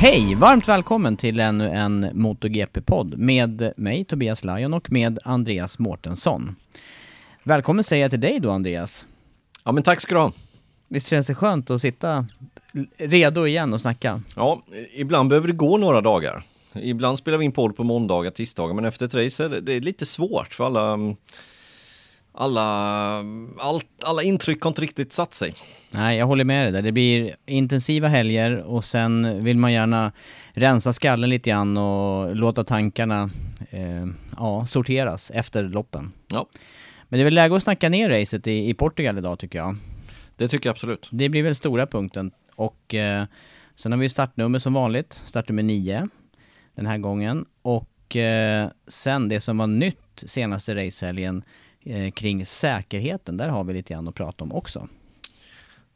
Hej! Varmt välkommen till ännu en MotoGP-podd med mig Tobias Lajon och med Andreas Mårtensson. Välkommen säger jag till dig då Andreas. Ja men tack ska du ha. Visst känns det skönt att sitta redo igen och snacka? Ja, ibland behöver det gå några dagar. Ibland spelar vi in podd på måndagar, tisdagar, men efter ett race är det, det är lite svårt för alla alla, all, alla intryck har inte riktigt satt sig. Nej, jag håller med dig där. Det blir intensiva helger och sen vill man gärna rensa skallen lite grann och låta tankarna eh, ja, sorteras efter loppen. Ja. Men det är väl läge att snacka ner racet i, i Portugal idag tycker jag. Det tycker jag absolut. Det blir väl stora punkten. Och eh, sen har vi startnummer som vanligt, startnummer 9 den här gången. Och eh, sen det som var nytt senaste racehelgen eh, kring säkerheten, där har vi lite grann att prata om också.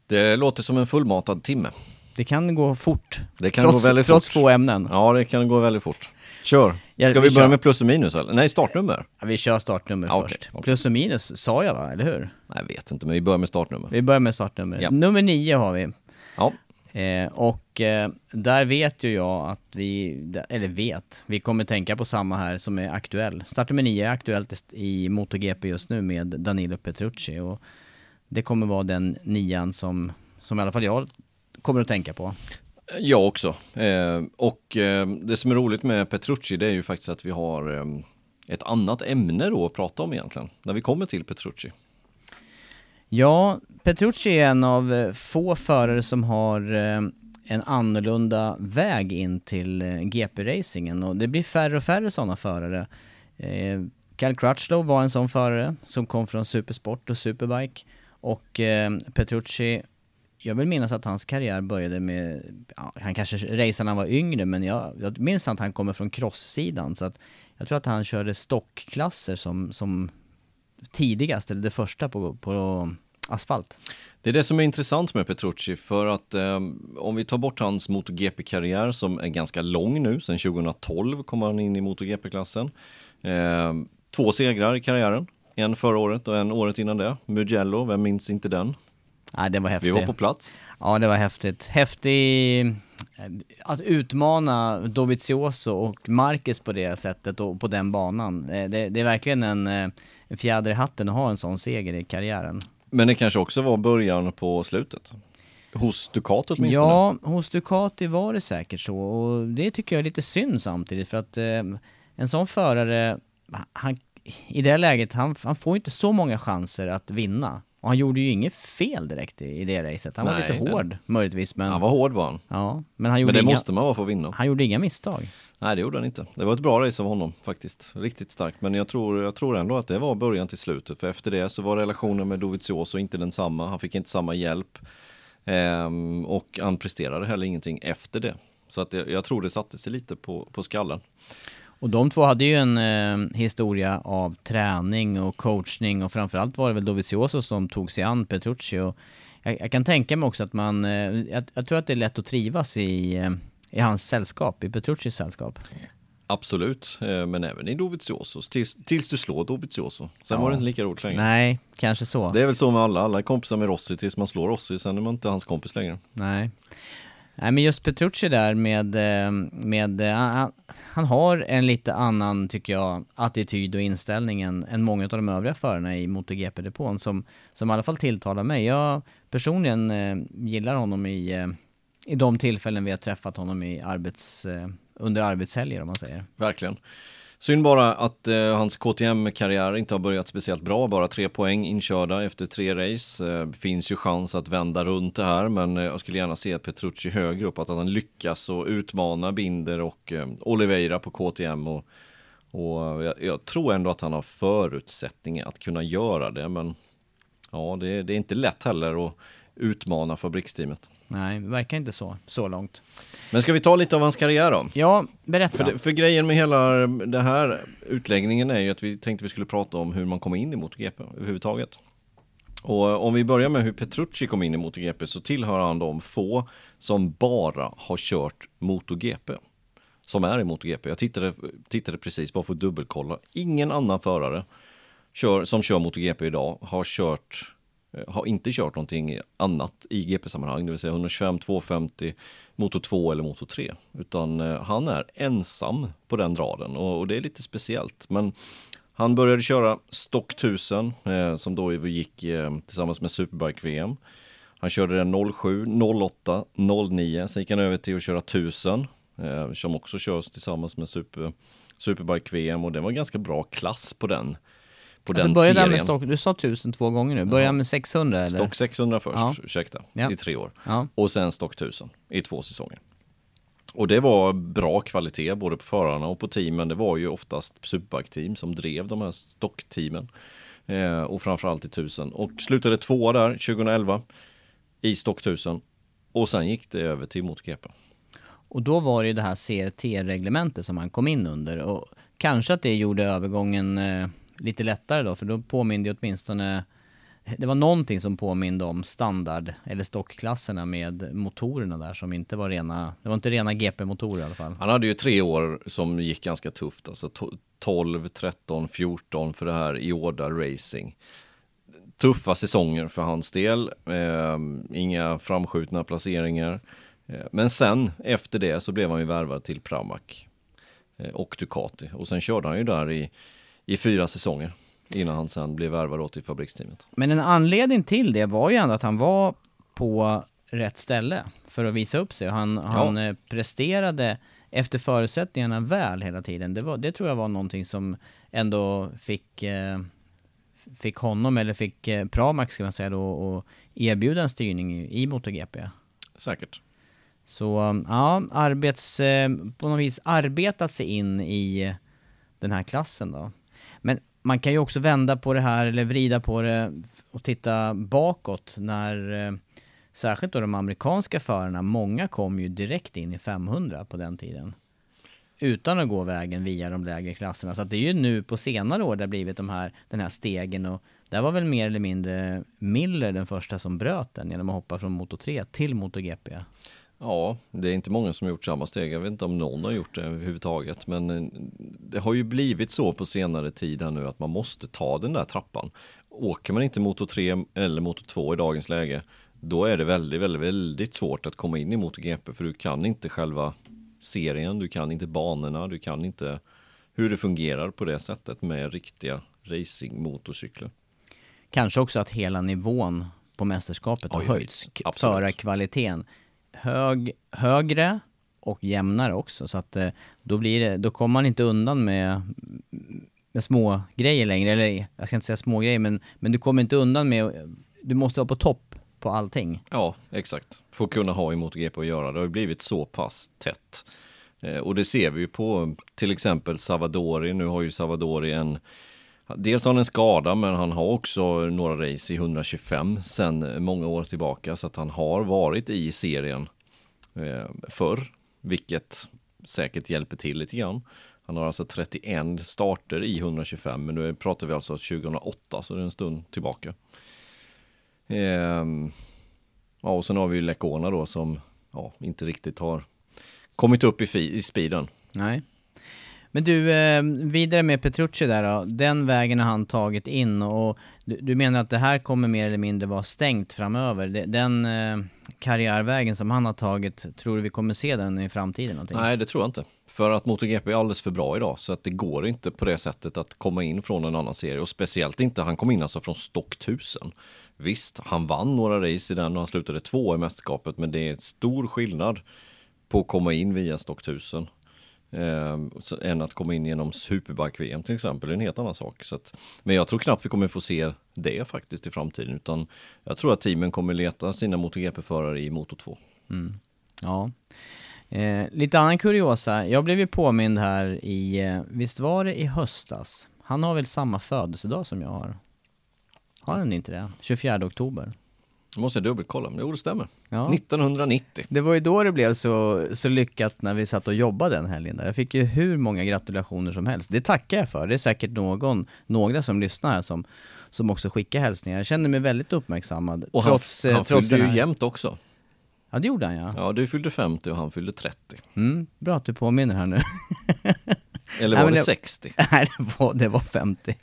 Det låter som en fullmatad timme. Det kan gå fort. Det kan trots, gå väldigt trots fort. två ämnen. Ja, det kan gå väldigt fort. Kör! Ja, Ska vi vi, börja med plus och minus eller? Nej, startnummer? Ja, vi kör startnummer Ja, först. okej. Plus och minus sa jag va, eller hur? Nej, jag vet inte, men vi börjar med startnummer. Vi börjar med startnummer. Ja. Nummer nio har vi. Ja, Eh, och eh, där vet ju jag att vi, eller vet, vi kommer tänka på samma här som är aktuell. Startnummer 9 är aktuellt i MotoGP just nu med Danilo Petrucci och det kommer vara den nian som, som i alla fall jag kommer att tänka på. jag också. Eh, och eh, det som är roligt med Petrucci, det är ju faktiskt att vi har eh, ett annat ämne då att prata om egentligen, när vi kommer till Petrucci. Ja, Petrucci är en av eh, få förare som har eh, en annorlunda väg in till eh, GP-racingen och det blir färre och färre sådana förare. Cal Crutchlow var en sån förare som kom från Supersport och Superbike. Och Petrucci jag vill minnas att hans karriär började med, ja, han kanske raceade när han var yngre men jag, jag minns att han kommer från crosssidan. Så att jag tror att han körde stockklasser som, som tidigast, eller det första på, på asfalt. Det är det som är intressant med Petrucci för att eh, om vi tar bort hans MotoGP-karriär som är ganska lång nu, sedan 2012 kom han in i MotoGP-klassen. Eh, två segrar i karriären, en förra året och en året innan det. Mugello, vem minns inte den? Nej, det var Vi häftigt. var på plats. Ja, det var häftigt. Häftig eh, att utmana Dovizioso och Marquez på det sättet och på den banan. Eh, Det, det är verkligen en, eh, en fjäder i hatten att ha en sån seger i karriären. Men det kanske också var början på slutet. Hos Ducati åtminstone. Ja, hos Ducati var det säkert så och det tycker jag är lite synd samtidigt för att eh, en sån förare, han, i det läget, han, han får inte så många chanser att vinna. Och han gjorde ju inget fel direkt i, i det racet. Han var Nej, lite nej. hård möjligtvis men... Han var hård var han. Ja, men han gjorde, Men det inga, måste man vara för att vinna. han gjorde inga misstag. Nej det gjorde han inte. Det var ett bra race av honom faktiskt. Riktigt starkt. Men jag tror, jag tror ändå att det var början till slutet. För efter det så var relationen med Dovizioso inte densamma. Han fick inte samma hjälp. Ehm, och han presterade heller ingenting efter det. Så att jag, jag tror det satte sig lite på, på skallen. Och de två hade ju en eh, historia av träning och coachning och framförallt var det väl Dovizioso som tog sig an Petrucci och jag, jag kan tänka mig också att man, eh, jag, jag, tror att det är lätt att trivas i, eh, i hans sällskap, i Petruccis sällskap. Absolut, eh, men även i Dovizioso, tills, tills du slår Dovizioso. Sen ja. var det inte lika roligt längre. Nej, kanske så. Det är väl så med alla, alla är kompisar med Rossi tills man slår Rossi, sen är man inte hans kompis längre. Nej. Nej men just Petrucci där med, eh, med eh, han, han, har en lite annan, tycker jag, attityd och inställning än, än många av de övriga förarna i MotoGP-depån som, som i alla fall tilltalar mig. Jag personligen eh, gillar honom i, i de tillfällen vi har träffat honom i arbets, eh, under arbetshelger om man säger. Verkligen. Synd bara att eh, hans KTM-karriär inte har börjat speciellt bra, bara tre poäng inkörda efter tre race. Eh, finns ju chans att vända runt det här, men eh, jag skulle gärna se att Petrucci högre upp, att han lyckas och utmana Binder och eh, Oliveira på KTM. Och, och eh, jag, jag, tror ändå att han har förutsättningar att kunna göra det, men ja, det, det är inte lätt heller att utmana fabriksteamet. Nej, det verkar inte så, så långt. Men ska vi ta lite av hans karriär då? Ja, berätta. För, för grejen med hela den här utläggningen är ju att vi tänkte vi skulle prata om hur man kommer in i MotoGP överhuvudtaget. Och om vi börjar med hur Petrucci kom in i MotoGP så tillhör han de få som bara har kört MotoGP. Som är i MotoGP. Jag tittade, tittade precis bara för att dubbelkolla. Ingen annan förare kör, som kör MotoGP idag har kört Eh, har inte kört någonting annat i GP-sammanhang, det vill säga 125, 250, motor 2 eller motor 3. Utan eh, han är ensam på den raden och, och, det är lite speciellt. Men han började köra Stock 1000 eh, som då gick eh, tillsammans med Superbike-VM. Han körde den 07, 08, 09, sen gick han över till att köra 1000 eh, som också körs tillsammans med Super, Superbike-VM och det var ganska bra klass på den på alltså den börja serien. med stock, du sa 1000 två gånger nu, börja med 600 eller? Stock 600 först, ja. ursäkta, ja. i tre år. Ja. Och sen stock 1000 i två säsonger. Och det var bra kvalitet både på förarna och på teamen. Det var ju oftast Superbike-team som drev de här stockteamen. Eh, och framförallt i 1000. Och slutade tvåa där 2011 i stock 1000. Och sen gick det över till MotoGP. Och då var det ju det här CRT-reglementet som han kom in under. Och kanske att det gjorde övergången eh lite lättare då, för då påminde jag åtminstone det var någonting som påminde om standard eller stockklasserna med motorerna där som inte var rena, det var inte rena GP-motorer i alla fall. Han hade ju tre år som gick ganska tufft, alltså 12, 13, 14 för det här Ioda Racing. Tuffa säsonger för hans del, eh, inga framskjutna placeringar. Eh, men sen efter det så blev han ju värvad till Pramac eh, och Ducati och sen körde han ju där i i fyra säsonger innan han sen blev värvad till fabriksteamet. Men en anledning till det var ju ändå att han var på rätt ställe för att visa upp sig. Han, ja. han eh, presterade efter förutsättningarna väl hela tiden. Det, var, det tror jag var någonting som ändå fick, eh, fick honom, eller fick eh, Pramac ska man säga då, och erbjuda en styrning i, i MotoGP. Säkert. Så ja, arbets, eh, på något vis arbetat sig in i den här klassen då. Man kan ju också vända på det här, eller vrida på det och titta bakåt när eh, särskilt då de amerikanska förarna, många kom ju direkt in i 500 på den tiden. Utan att gå vägen via de lägre klasserna. Så att det är ju nu på senare år det har blivit de här, den här stegen och där var väl mer eller mindre Miller den första som bröt den genom att hoppa från Moto 3 till MotoGP. Ja, det är inte många som har gjort samma steg. Jag vet inte om någon har gjort det överhuvudtaget. Men eh, det har ju blivit så på senare tid här nu att man måste ta den där trappan. Åker man inte motor 3 eller motor 2 i dagens läge, då är det väldigt, väldigt, väldigt svårt att komma in i MotoGP för du kan inte själva serien, du kan inte banorna, du kan inte hur det fungerar på det sättet med riktiga racingmotorcyklar. Kanske också att hela nivån på mästerskapet har höjts. Förarkvaliteten hög, högre och jämnare också. Så att eh, då, blir det, då kommer man inte undan med, med små grejer längre. Eller jag ska inte säga små grejer men, men du kommer inte undan med, du måste vara på topp på allting. Ja, exakt. För att kunna ha i MotoGP att göra. Det har blivit så pass tätt. Eh, och det ser vi ju på till exempel Savadori. Nu har ju Savadori en Dels har han en skada men han har också några race i 125 sen många år tillbaka så att han har varit i serien eh, förr, vilket säkert hjälper till lite grann. Han har alltså 31 starter i 125 men nu pratar vi alltså 2008 så det är en stund tillbaka. Ehm, ja och sen har vi ju Lekona då som ja, inte riktigt har kommit upp i, i speeden. Nej. Men du, eh, vidare med Petrucci där då. Den vägen har han tagit in och du, du menar att det här kommer mer eller mindre vara stängt framöver? Den eh, karriärvägen som han har tagit, tror du vi kommer se den i framtiden? Någonting? Nej, det tror jag inte. För att MotoGP är alldeles för bra idag så att det går inte på det sättet att komma in från en annan serie och speciellt inte, han kom in alltså från Stock 1000. Visst, han vann några race i den och han slutade två i mästerskapet men det är stor skillnad på att komma in via Stock 1000 eh, än att komma in genom Superbike-VM till exempel, det är en helt annan sak. Så att, men jag tror knappt vi kommer få se det faktiskt i framtiden, utan jag tror att teamen kommer leta sina MotoGP-förare i Moto 2. Mm. Ja. Eh, lite annan kuriosa, jag blev ju påmind här i, eh, visst var det i höstas? Han har väl samma födelsedag som jag har? Har han inte det? 24 oktober. Nu måste jag dubbelkolla, men jo det stämmer. Ja. 1990. Det var ju då det blev så, så lyckat när vi satt och jobbade den helgen där. Jag fick ju hur många gratulationer som helst. Det tackar jag för. Det är säkert någon, några som lyssnar här som, som också skickar hälsningar. Jag känner mig väldigt uppmärksammad. Och trots, han, eh, han trots fyllde ju jämnt också. Ja det gjorde han ja. Ja, du fyllde 50 och han fyllde 30. Mm, bra att du påminner här nu. Eller Nej, var men det det- 60? Nej, det var, det var 50.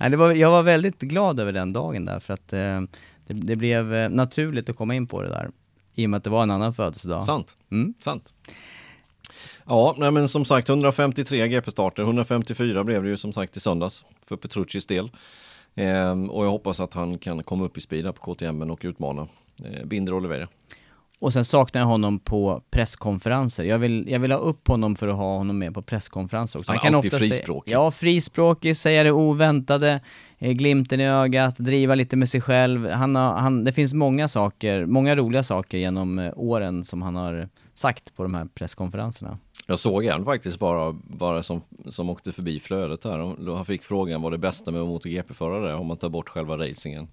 Nej, det var, jag var väldigt glad över den dagen där för att eh, det, det blev eh, naturligt att komma in på det där. I och med att det var en annan födelsedag. Sant. Mm. Sant. Ja, nej men som sagt 153 GP-starter, 154 blev det ju som sagt i söndags för Petruccis del. Ehm, och jag hoppas att han kan komma upp i speed på KTM och utmana eh, Binder Oliveira. Och sen saknar jag honom på presskonferenser. Jag vill, jag vill ha upp honom för att ha honom med på presskonferenser också. Han är kan alltid ofta säga- frispråkig. Ja, frispråkig, säga det oväntade, Eh, glimten i ögat, driva lite med sig själv. Han har, han, det finns många saker, många roliga saker genom eh, åren som han har sagt på de här presskonferenserna. Jag såg en faktiskt bara, bara som, som åkte förbi flödet här. Han fick frågan vad det bästa med att MotoGP-förare är om man tar bort själva racingen.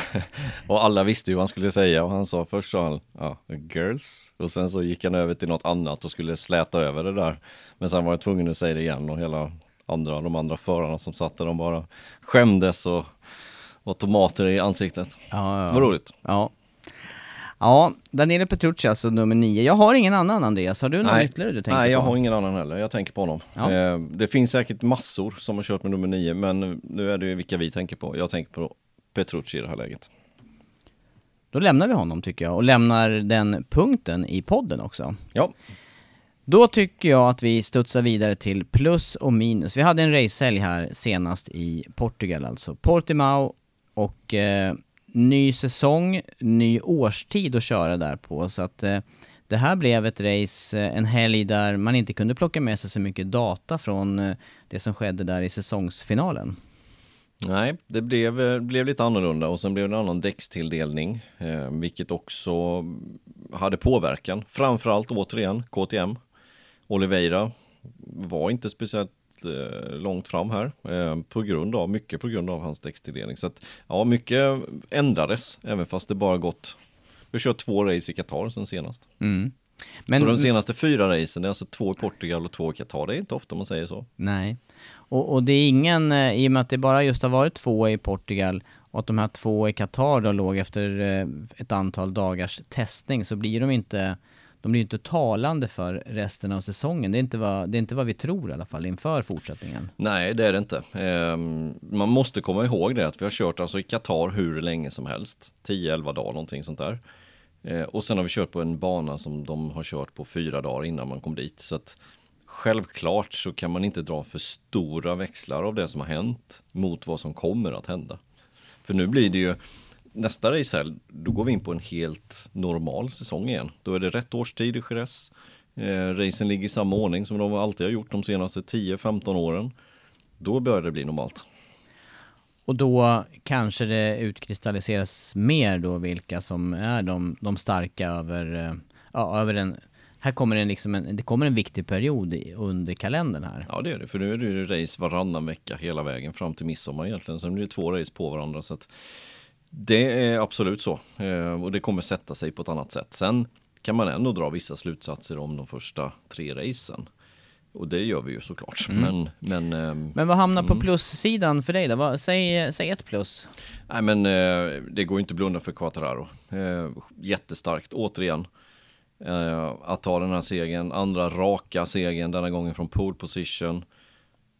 och alla visste ju vad han skulle säga och han sa först sa han ja, girls och sen så gick han över till något annat och skulle släta över det där. Men sen var jag tvungen att säga det igen och hela andra, de andra förarna som satt där de bara skämdes och var tomater i ansiktet. Ja, ja. Vad roligt. Ja. Ja, Daniele Petrucci alltså nummer nio. Jag har ingen annan Andreas, har du någon ytterligare du tänker Nej, jag på? har ingen annan heller. Jag tänker på honom. Ja. Eh, det finns säkert massor som har kört med nummer nio, men nu är det ju vilka vi tänker på. Jag tänker på Petrucci i det här läget. Då lämnar vi honom tycker jag, och lämnar den punkten i podden också. Ja, då tycker jag att vi studsar vidare till plus och minus. Vi hade en racehelg här senast i Portugal alltså. Portimao och eh, ny säsong, ny årstid att köra där på. Så att eh, det här blev ett race, eh, en helg där man inte kunde plocka med sig så mycket data från eh, det som skedde där i säsongsfinalen. nej, det blev, eh, blev lite annorlunda och sen blev det en annan däckstilldelning, eh, vilket också hade påverkan. Framförallt återigen KTM. Oliveira var inte speciellt eh, långt fram här eh, på grund av, mycket på grund av hans däckstilldelning. Så att ja, mycket ändrades, även fast det bara gått, vi har kört två race i Qatar sen senast. Mm. Men, så de senaste fyra racen, det är alltså två i Portugal och två i Qatar. Det är inte ofta man säger så. Nej. Och, och det är ingen, eh, i och med att det bara just har varit två i Portugal och att de här två i Qatar då låg efter ett antal dagars testning så blir de inte, de blir inte talande för resten av säsongen. Det är inte vad, det är inte vad vi tror i alla fall inför fortsättningen. Nej, det är det inte. Ehm, man måste komma ihåg det att vi har kört alltså i Qatar hur länge som helst. 10-11 dagar någonting sånt där. Eh, och sen har vi kört på en bana som de har kört på fyra dagar innan man kom dit. Så att självklart så kan man inte dra för stora växlar av det som har hänt mot vad som kommer att hända. För nu blir det ju nästa racehelg, då går vi in på en helt normal säsong igen. Då är det rätt årstid i Jerez. Eh, racen ligger i samma ordning som de alltid har gjort de senaste 10-15 åren. Då börjar det bli normalt. Och då kanske det utkristalliseras mer då vilka som är de, de starka över, eh, ja, över en, här kommer en liksom en, det kommer en viktig period under kalendern här. Ja det är det, för nu är det race varannan vecka hela vägen fram till midsommar egentligen. Sen blir det två race på varandra. Så att det är absolut så. Eh, och det kommer sätta sig på ett annat sätt. Sen kan man ändå dra vissa slutsatser om de första tre racen. Och det gör vi ju såklart. Men, men, ehm, Men vad hamnar på plussidan för dig då? Vad, säg, säg ett plus. nej, men eh, det går inte att blunda för Quattararo. Eh, jättestarkt, återigen. Att ta den här segern, andra raka segern, denna gången från pole position.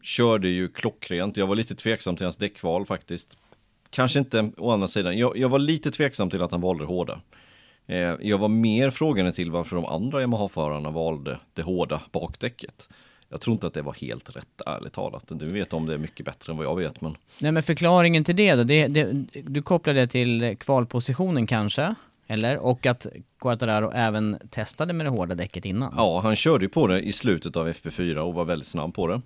Körde ju klockrent, jag var lite tveksam till hans däckval faktiskt. Kanske inte å andra sidan, jag, jag var lite tveksam till att han valde hårda. Eh, jag var mer frågande till varför de andra Yamaha-förarna valde det hårda bakdäcket. Jag tror inte att det var helt rätt, ärligt talat. Du vet om det är mycket bättre än vad jag vet, men Nej men förklaringen till det då, det, det, du kopplar det till kvalpositionen kanske? Eller? Och att Quattararo även testade med det hårda däcket innan? Ja, han körde ju på det i slutet av FP4 och var väldigt snabb på det.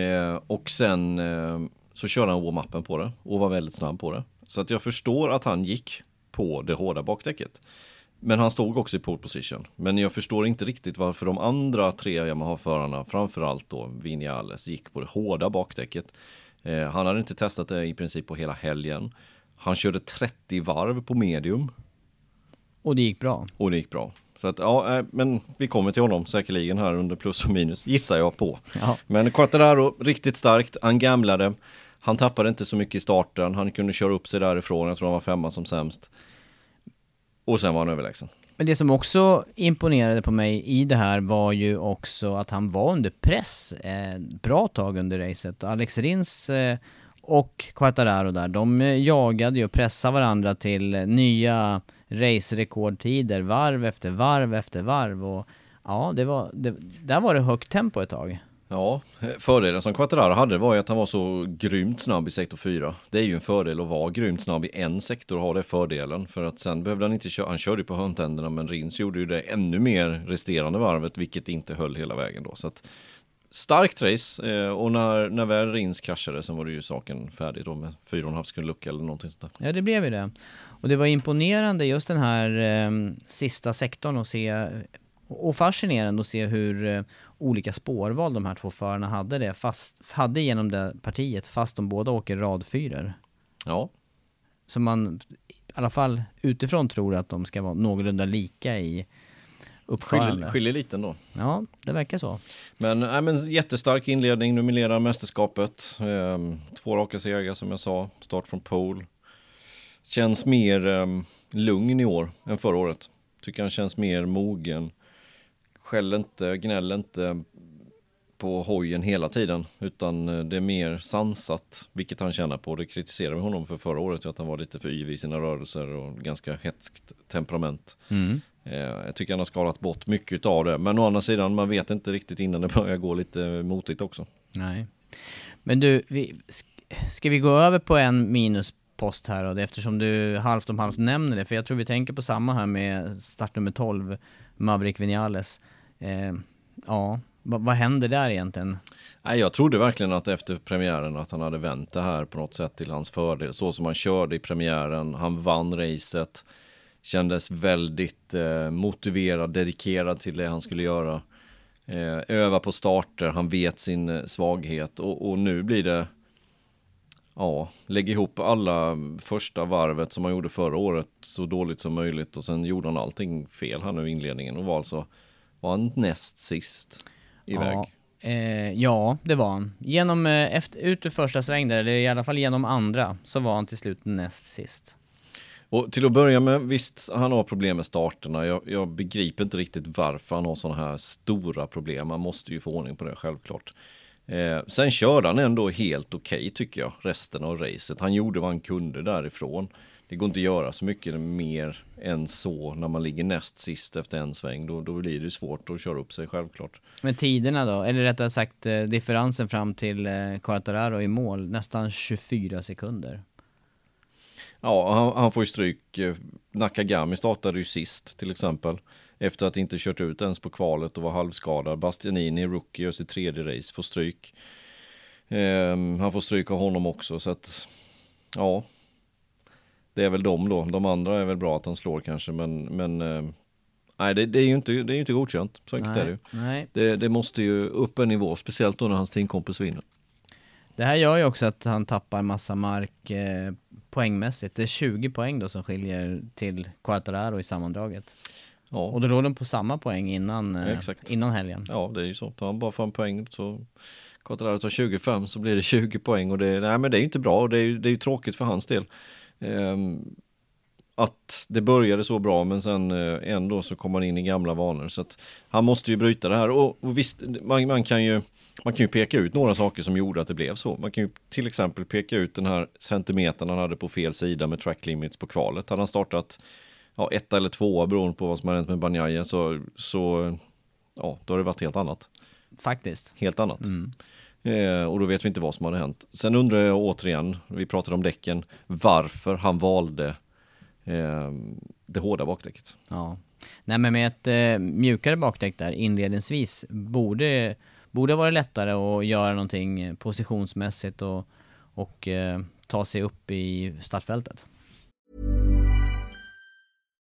Eh, och sen eh, så körde han warm-upen på det och var väldigt snabb på det. Så att jag förstår att han gick på det hårda bakdäcket. Men han stod också i pole position. Men jag förstår inte riktigt varför de andra tre Yamaha-förarna, framförallt då Vinales, gick på det hårda bakdäcket. Eh, han hade inte testat det i princip på hela helgen. Han körde 30 varv på medium Och det gick bra? och det gick bra. Så att ja, eh, men vi kommer till honom säkerligen här under plus och minus, gissar jag på. Ja. Men Quattararo, riktigt starkt, han gamlade. Han tappade inte så mycket i starten, han kunde köra upp sig därifrån, jag tror han var femma som sämst. Och sen var han överlägsen. Men det som också imponerade på mig i det här var ju också att han var under press eh, bra tag under racet. Alex Rins eh, och Quartararo där, de eh, jagade ju och pressade varandra till eh, nya racerekordtider, varv efter varv efter varv och ja, det var, det, där var det högt tempo ett tag. Ja, fördelen som Quattararo hade var ju att han var så grymt snabb i sektor 4. Det är ju en fördel att vara grymt snabb i en sektor och ha det fördelen. För att sen behövde han inte köra, han körde ju på hörntänderna men Rins gjorde ju det ännu mer resterande varvet vilket inte höll hela vägen då. Så att, starkt race eh, och när, när väl Rins kraschade så var det ju saken färdig då med 4,5 sekund lucka eller någonting sånt där. Ja, det blev ju det. Och det var imponerande just den här eh, sista sektorn att se och fascinerande att se hur eh, olika spårval de här två förarna hade det, fast, hade genom det partiet fast de båda åker radfyror. Ja, Så man i alla fall utifrån tror att de ska vara någorlunda lika i uppförande. skiljer, lite ändå. Ja, det verkar så. Men, nej, men jättestark inledning, numelerar mästerskapet. Ehm, två raka segrar som jag sa, start från pole. Känns mer ehm, lugn i år än förra året. Tycker han känns mer mogen. Skäll inte, gnäll inte på hojen hela tiden, utan eh, det är mer sansat, vilket han känner på. Det kritiserade vi honom för förra året, att han var lite för yvig i sina rörelser och ganska hetskt temperament. Mm. Eh, Jag tycker han har skalat bort mycket av det. Men å andra sidan, man vet inte riktigt innan det börjar gå lite motigt också. Nej. Men du, vi, sk- ska vi gå över på en minuspost här då? Eftersom du halvt om halvt nämner det. För jag tror vi tänker på samma här med startnummer 12, Maverick Vinales. Eh, ja, Va, vad händer där egentligen? Nej, jag trodde verkligen att efter premiären att han hade vänt det här på något sätt till hans fördel. Så som han körde i premiären, han vann racet. Kändes väldigt eh, motiverad, dedikerad till det han skulle göra. Eh, öva på starter, han vet sin eh, svaghet och, och nu blir det Ja, lägg ihop alla första varvet som han gjorde förra året så dåligt som möjligt och sen gjorde han allting fel här nu i inledningen och var alltså var han näst sist iväg. Ja, eh, ja, det var han. Genom, eh, efter, ut ur första sväng där, eller i alla fall genom andra, så var han till slut näst sist. Och till att börja med, visst han har problem med starterna. Jag, jag begriper inte riktigt varför han har sådana här stora problem. Man måste ju få ordning på det självklart. Eh, sen körde han ändå helt okej okay, tycker jag, resten av racet. Han gjorde vad han kunde därifrån. Det går inte att göra så mycket mer än så när man ligger näst sist efter en sväng. Då, då blir det svårt att köra upp sig självklart. Men tiderna då, eller rättare sagt eh, differensen fram till eh, Quartararo i mål, nästan 24 sekunder. Ja, han, han får ju stryk. Eh, Nakagami startade ju sist till exempel. Efter att inte kört ut ens på kvalet och var halvskadad. Bastianini, rookie, gör sitt tredje race, får stryk. Ehm, han får stryk av honom också, så att ja. Det är väl de då. De andra är väl bra att han slår kanske, men, men eh, nej, det, det är ju inte, det är inte godkänt. Så enkelt är det ju. nej. Det, det måste ju upp en nivå, speciellt då när hans teamkompis vinner. Det här gör ju också att han tappar massa mark eh, poängmässigt. Det är 20 poäng då som skiljer till Quartararo i sammandraget. Ja. Och då låg de på samma poäng innan, eh, Exakt. innan helgen. Ja, det är ju så. Tar han bara fem poäng så Quattararo tar 25 så blir det 20 poäng och det, nej, men det är ju inte bra och det är ju det är ju tråkigt för hans del. Ehm, att det började så bra men sen eh, ändå så kom han in i gamla vanor så att han måste ju bryta det här och, och visst, man, man kan ju man kan ju peka ut några saker som gjorde att det blev så. Man kan ju till exempel peka ut den här centimetern han hade på fel sida med track limits på kvalet. Hade han startat ja, ett eller två beroende på vad som har hänt med Banjaya så, så ja, då har det varit helt annat. Faktiskt. Helt annat. Eh, och då vet vi inte vad som hade hänt. Sen undrar jag återigen, vi pratade om däcken, varför han valde eh, det hårda bakdäcket. Ja. Nej men med ett eh, mjukare bakdäck där inledningsvis borde, borde vara lättare att göra någonting positionsmässigt och, och eh, ta sig upp i startfältet.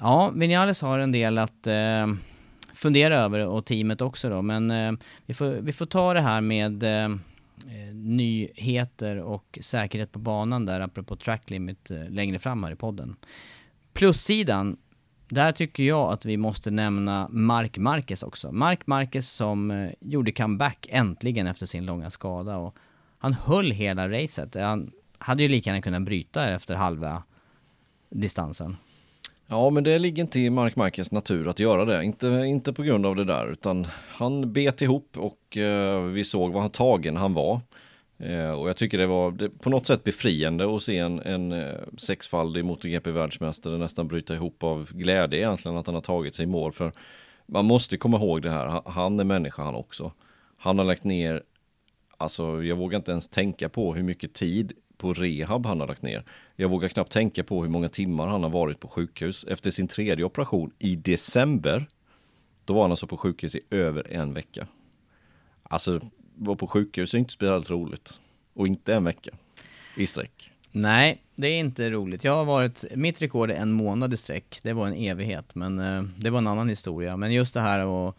Ja, Vinales har en del att eh, fundera över och teamet också då, men eh, vi, får, vi får ta det här med eh, eh, nyheter och säkerhet på banan där, apropå track limit eh, längre fram här i podden. Plussidan, där tycker jag att vi måste nämna Mark Marquez också. Mark Marquez som eh, gjorde comeback äntligen efter sin långa skada och han höll hela racet. Han hade ju lika gärna kunnat bryta efter halva distansen. Ja, men det ligger inte i Mark Marquez natur att göra det. Inte, inte på grund av det där, utan han bet ihop och eh, vi såg vad han tagen han var. Eh, och jag tycker det var det, på något sätt befriande att se en, en eh, sexfaldig MotoGP-världsmästare nästan bryta ihop av glädje egentligen att han har tagit sig i mål. För man måste komma ihåg det här, han, han är människa han också. Han har lagt ner, alltså jag vågar inte ens tänka på hur mycket tid på rehab han har lagt ner. Jag vågar knappt tänka på hur många timmar han har varit på sjukhus. Efter sin tredje operation i december, då var han alltså på sjukhus i över en vecka. Alltså, vara på sjukhus är inte speciellt roligt. Och inte en vecka i sträck. Nej, det är inte roligt. Jag har varit, mitt rekord är en månad i sträck. Det var en evighet, men eh, det var en annan historia. Men just det här att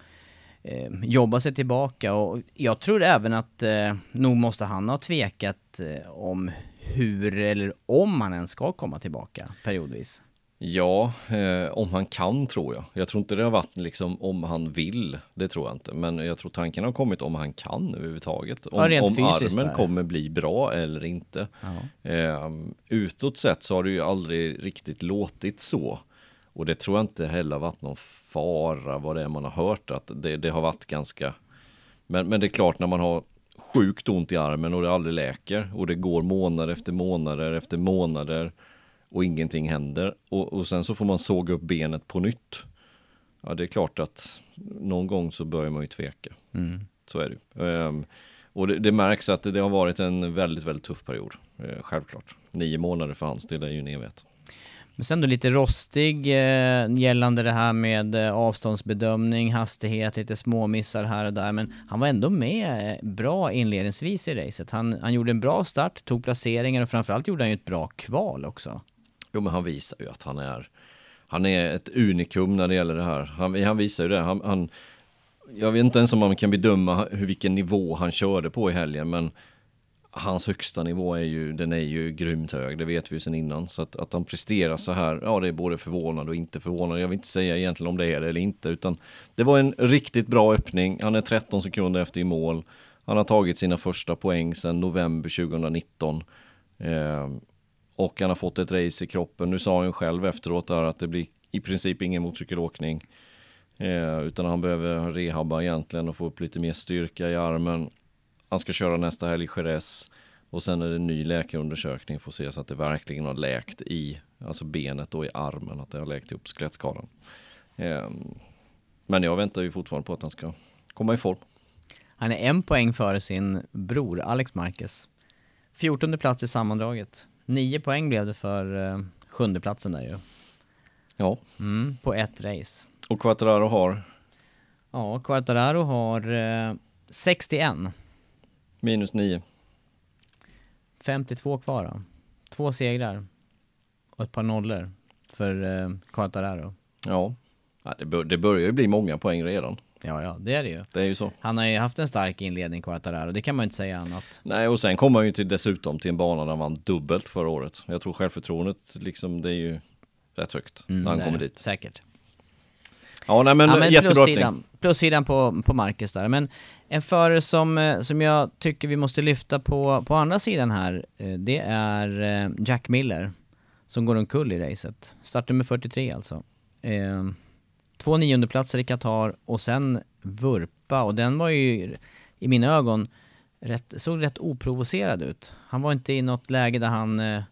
eh, jobba sig tillbaka och jag tror även att eh, nog måste han ha tvekat eh, om hur eller om han ens ska komma tillbaka periodvis. Ja, eh, om han kan tror jag. Jag tror inte det har varit liksom om han vill. Det tror jag inte. Men jag tror tanken har kommit om han kan överhuvudtaget. Om, Ja, om armen där. kommer bli bra eller inte. Eh, utåt sett så har det ju aldrig riktigt låtit så. Och det tror jag inte heller har varit någon fara vad det är man har hört. Att det, det har varit ganska... Men, men det är klart när man har sjukt ont i armen och det aldrig läker. Och det går månader efter månader efter månader. Och ingenting händer. Och, och sen så får man såga upp benet på nytt. Ja det är klart att någon gång så börjar man ju tveka. Så är det. Ehm, och det, det märks att det, det har varit en väldigt, väldigt tuff period. Eh, självklart. Nio månader för hans del är ju en evighet. Men sen då lite rostig eh, gällande det här med eh, avståndsbedömning, hastighet, lite småmissar här och där. Men han var ändå med eh, bra inledningsvis i racet. Han, han gjorde en bra start, tog placeringar och framförallt gjorde han ju ett bra kval också. Jo men han visar ju att han är Han är ett unikum när det gäller det här. Han, han visar ju det. Han, han, jag vet inte ens om man kan bedöma hur, vilken nivå han körde på i helgen men hans högsta nivå är ju, den är ju grymt hög, det vet vi ju sedan innan. Så att, att han presterar så här, ja det är både förvånande och inte förvånande. Jag vill inte säga egentligen om det är det eller inte, utan det var en riktigt bra öppning. Han är 13 sekunder efter i mål. Han har tagit sina första poäng sedan november 2019. Eh, och han har fått ett race i kroppen. Nu sa han själv efteråt där att det blir i princip ingen motorcykelåkning. Eh, utan han behöver rehabba egentligen och få upp lite mer styrka i armen. Han ska köra nästa helg i Jerez. Och sen är det en ny läkarundersökning för att se så att det verkligen har läkt i, alltså benet och i armen, att det har läkt upp skelettskadan. Eh, men jag väntar ju fortfarande på att han ska komma i form. Han är en poäng före sin bror Alex Marquez. 14 plats i sammandraget. Nio poäng blev det för eh, sjunde platsen där ju. Ja. Mm, på ett race. Och Quattararo har? Ja, Quartararo har eh, 61. Minus 9. 52 kvar då. Två segrar. Och ett par nollor för eh, Quartararo. Ja, det, bör, det börjar ju bli många poäng redan. Ja, ja, det är det ju. Det är ju så. Han har ju haft en stark inledning, Quartararo, det kan man ju inte säga annat. Nej, och sen kommer han ju till, dessutom till en bana där han vann dubbelt förra året. Jag tror självförtroendet, liksom, det är ju rätt högt Mm, när han är kommer dit. Säkert. Ja, nej men, ja, men plussidan, plussidan på, på Marcus där. Men en förare som, eh, som jag tycker vi måste lyfta på, på andra sidan här, eh, det är eh, Jack Miller. Som går omkull i racet. Startnummer 43 alltså. Eh, två niondeplatser i Qatar och sen vurpa och den var ju i mina ögon rätt, såg rätt oprovocerad ut. Han var inte i något läge där han eh,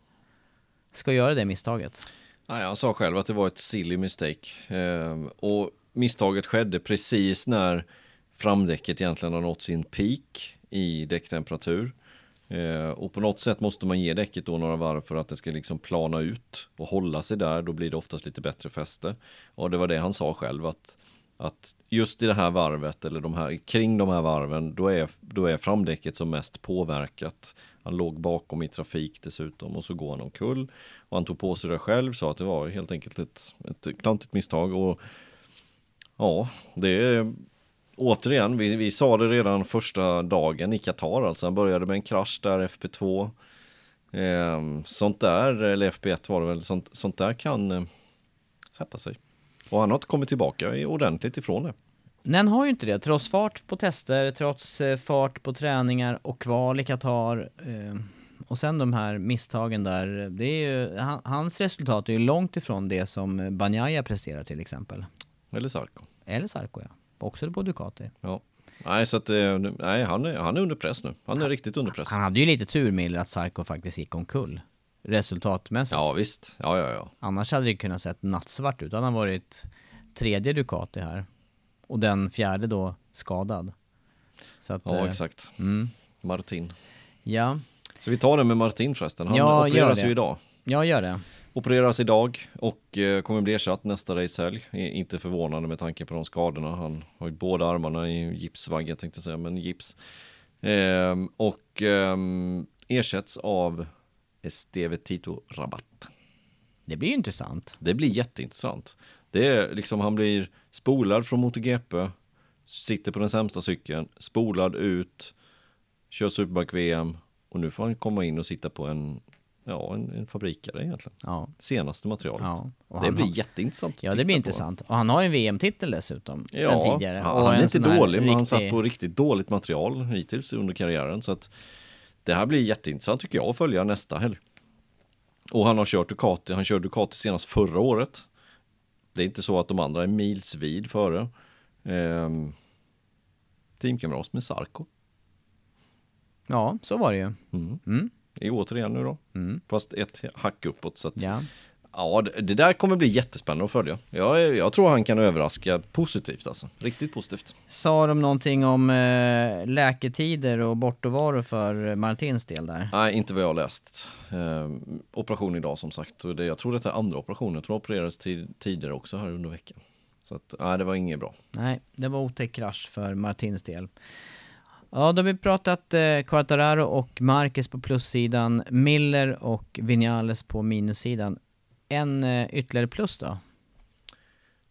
ska göra det misstaget. Nej, han sa själv att det var ett silly mistake. Ehm, och misstaget skedde precis när framdäcket egentligen har nått sin peak i däcktemperatur. Ehm, och på något sätt måste man ge däcket då några varv för att det ska liksom plana ut och hålla sig där. Då blir det oftast lite bättre fäste. Och det var det han sa själv att, att just i det här varvet eller de här, kring de här varven då är, då är framdäcket som mest påverkat. Han låg bakom i trafik dessutom och så går han omkull. Och han tog på sig det själv, sa att det var helt enkelt ett, ett klantigt misstag. Och ja, det är återigen, vi, vi sa det redan första dagen i Qatar, alltså han började med en krasch där FP2. Eh, sånt där, eller FP1 var det väl, sånt, sånt där kan eh, sätta sig. Och han har inte kommit tillbaka ordentligt ifrån det. Han har ju inte det. Trots fart på tester, trots eh, fart på träningar och kval i Qatar. Eh, och sen de här misstagen där. Det är ju, han, hans resultat är ju långt ifrån det som Banjaya presterar till exempel. Eller Sarko. Eller Sarko ja. Också på Ducati. Ja. Nej, så att, eh, nej, han, är, han är under press nu. Han är riktigt under press. Han hade ju lite tur Miller att Sarko faktiskt gick omkull. Resultatmässigt. Ja, visst. Ja, ja, ja. Annars hade det kunnat sett nattsvart ut. Han har varit tredje Ducati här. Och den fjärde då skadad. Att, Ja, eh, exakt. Mm. Martin. Ja, Så vi tar det med Martin förresten. Han Ja, opereras ju idag. jag gör det. Opereras idag och eh, kommer bli ersatt nästa racehelg. Inte förvånande med tanke på de skadorna. Han har ju båda armarna i gipsvagg, jag tänkte säga, men gips. Ehm, och ehm, ersätts av Esteve Tito Rabat. Det blir ju intressant. Det blir jätteintressant. Det är liksom, han blir spolad från MotoGP, sitter på den sämsta cykeln, spolad ut, kör Superbike-VM och nu får han komma in och sitta på en, ja, en, en fabrikare egentligen. Ja. Senaste materialet. Ja, det han blir har- jätteintressant. Ja, det blir på. intressant. Och han har ju en VM-titel dessutom, Ja, sen tidigare. han, han är inte dålig, men han riktig- satt på riktigt dåligt material hittills under karriären. Så att det här blir jätteintressant tycker jag att följa nästa helg. Och han har kört Ducati, han körde Ducati senast förra året. Det är inte så att de andra är milsvid före. Ehm, teamkamrat med Sarko. Ja, så var det ju. Mm. Mm. Det är återigen nu då. Mm. Fast ett hack uppåt. Så att, ja. Ja. det, där kommer bli jättespännande att följa. Jag, jag tror han kan överraska positivt alltså. Riktigt positivt. Sa de någonting om eh, läketider och bortovaro för Martins del där? Nej, inte vad jag har läst. Eh, operation idag som sagt. Och det, jag tror detta är andra operationen. Jag tror det opererades tid, tidigare också här under veckan. Så att, nej, det var inget bra. Nej, det var otäck krasch för Martins del. Ja, då har vi pratat eh, Quartararo och Marquez på plussidan, Miller och Vinales på minussidan. En eh, ytterligare plus då?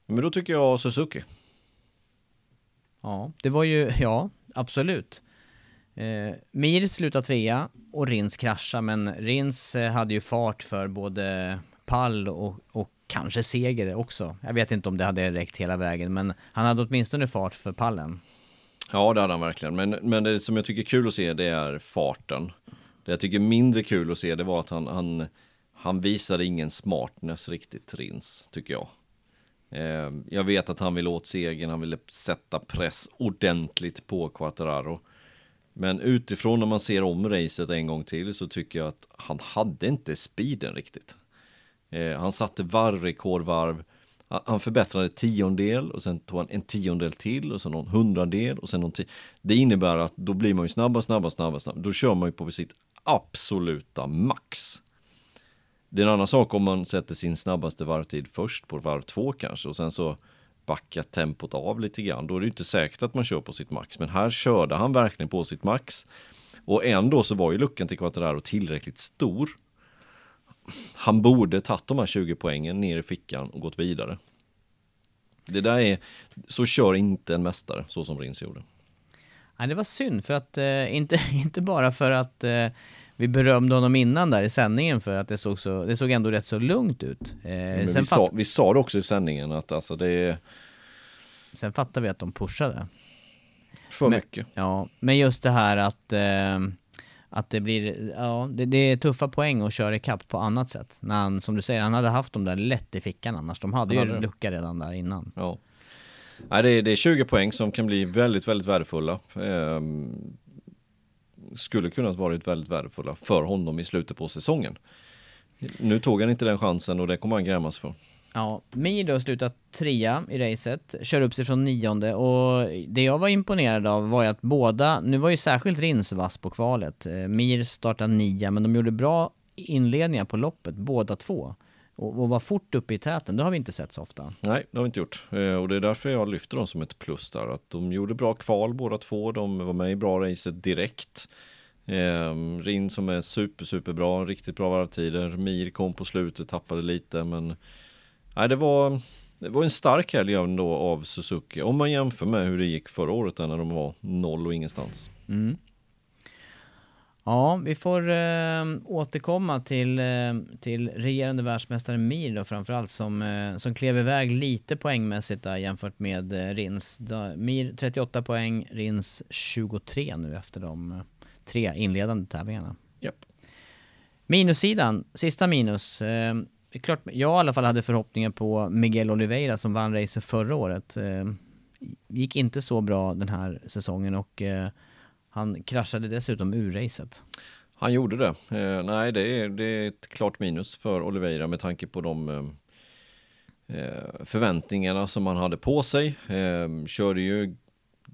Men då tycker jag Suzuki. Ja, det var ju, ja, absolut. Eh, Mir slutar trea och Rins kraschar, men Rins eh, hade ju fart för både pall och, och kanske seger också. Jag vet inte om det hade räckt hela vägen, men han hade åtminstone fart för pallen. Ja, det hade han verkligen. Men, men det som jag tycker är kul att se, det är farten. Det jag tycker är mindre kul att se, det var att han, han, han visade ingen smartness riktigt, Rins, tycker jag. Eh, jag vet att han vill åt segern, han ville sätta press ordentligt på Quattararo. Men utifrån när man ser om racet en gång till så tycker jag att han hade inte speeden riktigt. Eh, han satte varvrekordvarv, han förbättrade tiondel och sen tog han en tiondel till och sen någon hundradel och sen någon till. Det innebär att då blir man ju snabbare, snabbare, snabbare, snabbare. Då kör man ju på sitt absoluta max. Det är en annan sak om man sätter sin snabbaste varvtid först på varv två kanske och sen så backar tempot av lite grann. Då är det inte säkert att man kör på sitt max. Men här körde han verkligen på sitt max. Och ändå så var ju luckan till Quattararo tillräckligt stor. Han borde tagit de här 20 poängen ner i fickan och gått vidare. Det där är, så kör inte en mästare så som Rins gjorde. Nej, det var synd för att, eh, inte, inte bara för att eh, vi berömde honom innan där i sändningen för att det såg, så, det såg ändå rätt så lugnt ut. Eh, vi, sa, vi sa det också i sändningen att alltså det. Sen fattar vi att de pushade. För men, mycket. Ja, men just det här att, eh, att det blir, ja, det, det, är tuffa poäng att köra ikapp på annat sätt. När han, som du säger, han hade haft dem där lätt i fickan annars. De hade ju lucka redan där innan. Ja. Nej, det är, det är 20 poäng som kan bli väldigt, väldigt värdefulla. Ehm, skulle kunnat varit väldigt värdefulla för honom i slutet på säsongen. Nu tog han inte den chansen och det kommer han grämas för. Ja, Mir då slutat trea i racet, kör upp sig från nionde och det jag var imponerad av var ju att båda, nu var ju särskilt Rins vass på kvalet. Eh, Mir startade nia, men de gjorde bra inledningar på loppet, båda två. Och, och var fort uppe i täten, det har vi inte sett så ofta. Nej, det har vi inte gjort. Eh, och det är därför jag lyfter dem som ett plus där. Att de gjorde bra kval båda två, de var med i bra racet direkt. Eh, Rin som är super, super bra, riktigt bra varvtider. Mir kom på slutet, tappade lite, men nej, det var, det var en stark helg ändå av Suzuki. Om man jämför med hur det gick förra året när de var noll och ingenstans. Mm. Ja, vi får eh, återkomma till, eh, till regerande världsmästare Mir då framförallt som, eh, som klev iväg lite poängmässigt där jämfört med eh, Rins. Då, Mir 38 poäng, Rins 23 nu efter de eh, tre inledande tävlingarna. Yep. Minussidan, sista minus. Eh, klart, jag i alla fall hade förhoppningar på Miguel Oliveira som vann racet förra året. Eh, gick inte så bra den här säsongen och eh, han kraschade dessutom ur racet. Han gjorde det. Eh, nej, det är, det är ett klart minus för Oliveira med tanke på de eh, eh förväntningarna som han hade på sig. Eh, körde ju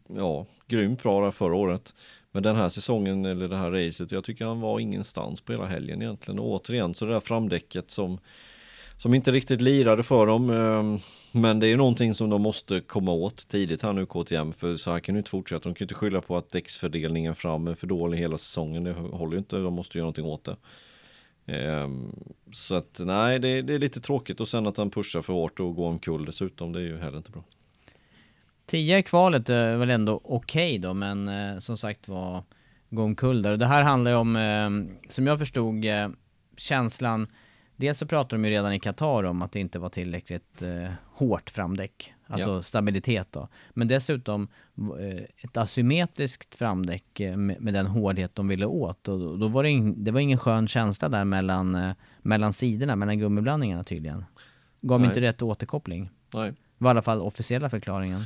ja, grymt bra förra året. Men den här säsongen eller det här racet, jag tycker han var ingenstans på hela helgen egentligen. Och återigen så det där framdäcket som som inte riktigt lirade för dem. Ehm, men det är någonting som de måste komma åt tidigt här nu KTM. För så här kan ju inte fortsätta. De kan ju inte skylla på att däcksfördelningen fram är för dålig hela säsongen. Det håller ju inte. De måste göra någonting åt det. Ehm, så att nej, det är, det är lite tråkigt. Och sen att han pushar för hårt och går omkull dessutom. Det är ju heller inte bra. 10 i kvalet är väl ändå okej okay då, men eh, som sagt var gå omkull där. Det här handlar ju om, eh, som jag förstod eh, känslan Dels så pratar de ju redan i Qatar om att det inte var tillräckligt eh, hårt framdäck, alltså ja. stabilitet då. Men dessutom eh, ett asymmetriskt framdäck eh, med, med, den hårdhet de ville åt. Och då, då var det, in, det var ingen skön känsla där mellan, eh, mellan sidorna, mellan gummiblandningarna tydligen. Gav Nej. inte rätt återkoppling. Nej. var i alla fall officiella förklaringen.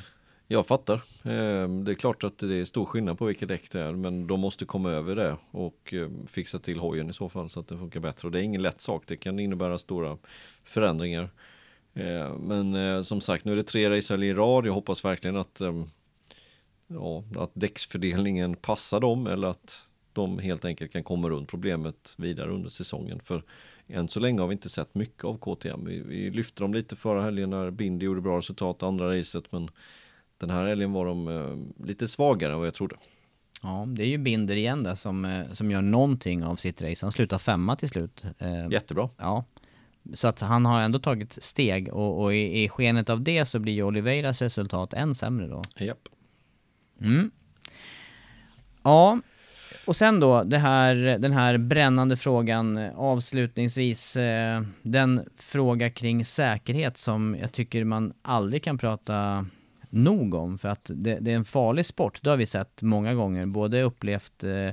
Jag fattar. Ehm, det är klart att det är stor skillnad på vilket däck det är, men de måste komma över det och ehm, fixa till hojen i så fall så att det funkar bättre. Och det är ingen lätt sak, det kan innebära stora förändringar. Ehm, men eh, som sagt, nu är det tre racehelger i rad. Jag hoppas verkligen att, ja, att däcksfördelningen passar dem eller att de helt enkelt kan komma runt problemet vidare under säsongen. För än så länge har vi inte sett mycket av KTM. Vi, vi lyfte dem lite förra helgen när Bindi gjorde bra resultat andra racet, men den här helgen var de eh, lite svagare än vad jag trodde. Ja, det är ju Binder igen där som, eh, som gör någonting av sitt race. Han slutar femma till slut. Eh, Jättebra. Ja. Så att han har ändå tagit steg och, och i, i skenet av det så blir ju Oliveiras resultat än sämre då. Japp. Mm. Ja, och sen då, det här, den här brännande frågan avslutningsvis. Den fråga kring säkerhet som jag tycker man aldrig kan prata nog om. För att det, det är en farlig sport. Det har vi sett många gånger. Både upplevt eh,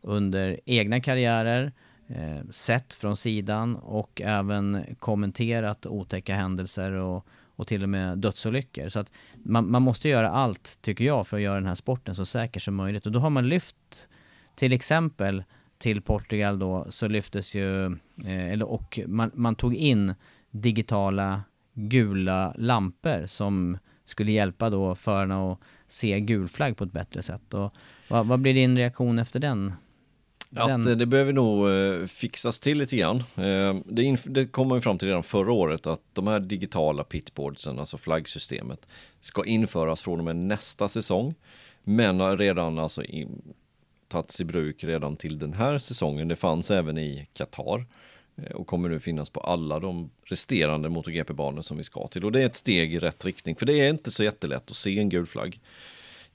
under egna karriärer, eh, sett från sidan och även kommenterat otäcka händelser och, och till och med dödsolyckor. Så att man, man måste göra allt, tycker jag, för att göra den här sporten så säker som möjligt. Och då har man lyft till exempel till Portugal då så lyftes ju, eh, eller och man, man tog in digitala gula lampor som skulle hjälpa då förarna att se gul flagg på ett bättre sätt. Och vad, vad blir din reaktion efter den? Att den... det behöver nog eh, fixas till lite grann. Eh, det, det kom man ju fram till redan förra året att de här digitala pitboardsen, alltså flaggsystemet, ska införas från och med nästa säsong. Men har redan alltså tagits i bruk redan till den här säsongen. Det fanns även i Qatar eh, Eh, och kommer nu finnas på alla de resterande MotoGP-banor som vi ska till. Och det är ett steg i rätt riktning, för det är inte så jättelätt att se en gul flagg.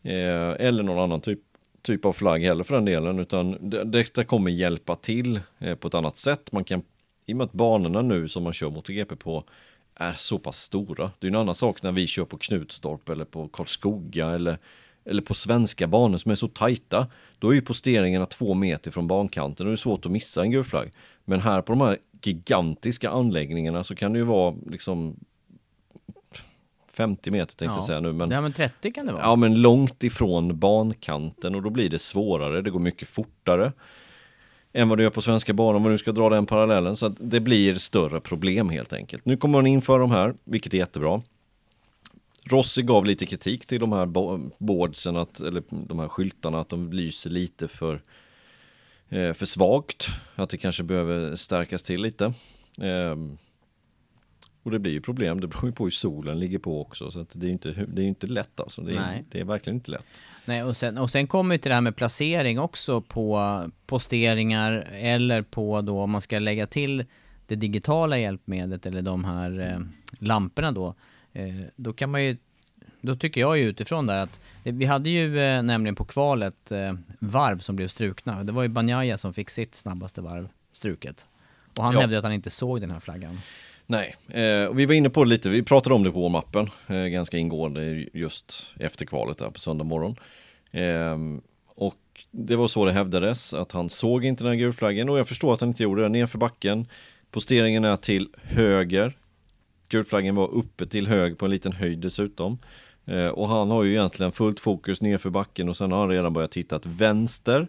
Eh, eller någon annan typ, typ av flagg heller för den delen, utan det, detta kommer hjälpa till eh, på ett annat sätt. Man kan, i och med att banorna nu som man kör MotoGP på är så pass stora. Det är en annan sak när vi kör på Knutstorp eller på Karlskoga eller eller på svenska banor som är så tajta, då är ju posteringarna två meter från bankanten och det är svårt att missa en gul flagg. Men här på de här gigantiska anläggningarna så kan det ju vara liksom 50 meter tänkte ja. jag säga nu. Men, ja men 30 kan det vara. Ja men långt ifrån bankanten och då blir det svårare, det går mycket fortare än vad det gör på svenska banor om man nu ska dra den parallellen. Så att det blir större problem helt enkelt. Nu kommer man införa de här, vilket är jättebra. Rossi gav lite kritik till de här boardsen, att, eller de här skyltarna, att de lyser lite för, för svagt. Att det kanske behöver stärkas till lite. Eh, och det blir ju problem, det beror ju på hur solen ligger på också. Så det är ju inte, det är inte lätt alltså. Det är, det är verkligen inte lätt. Nej, och sen, och sen kommer ju till det här med placering också på posteringar eller på då om man ska lägga till det digitala hjälpmedlet eller de här eh, lamporna då Eh, då kan man ju då tycker jag ju utifrån där att vi hade ju eh, nämligen på kvalet eh, varv som blev strukna. Det var ju Banjaya som fick sitt snabbaste varv struket. Och han ja. hävdade att han inte såg den här flaggan. Nej, eh, och vi var inne på det lite, vi pratade om det på mappen eh, ganska ingående just efter kvalet där på söndag morgon. Eh, och det var så det hävdades, att han såg inte den här gulflaggen och jag förstår att han inte gjorde det, nerför backen. Posteringen är till höger Gulflaggen var uppe till hög på en liten höjd dessutom. Eh, och han har ju egentligen fullt fokus nerför backen och sen har han redan börjat titta vänster.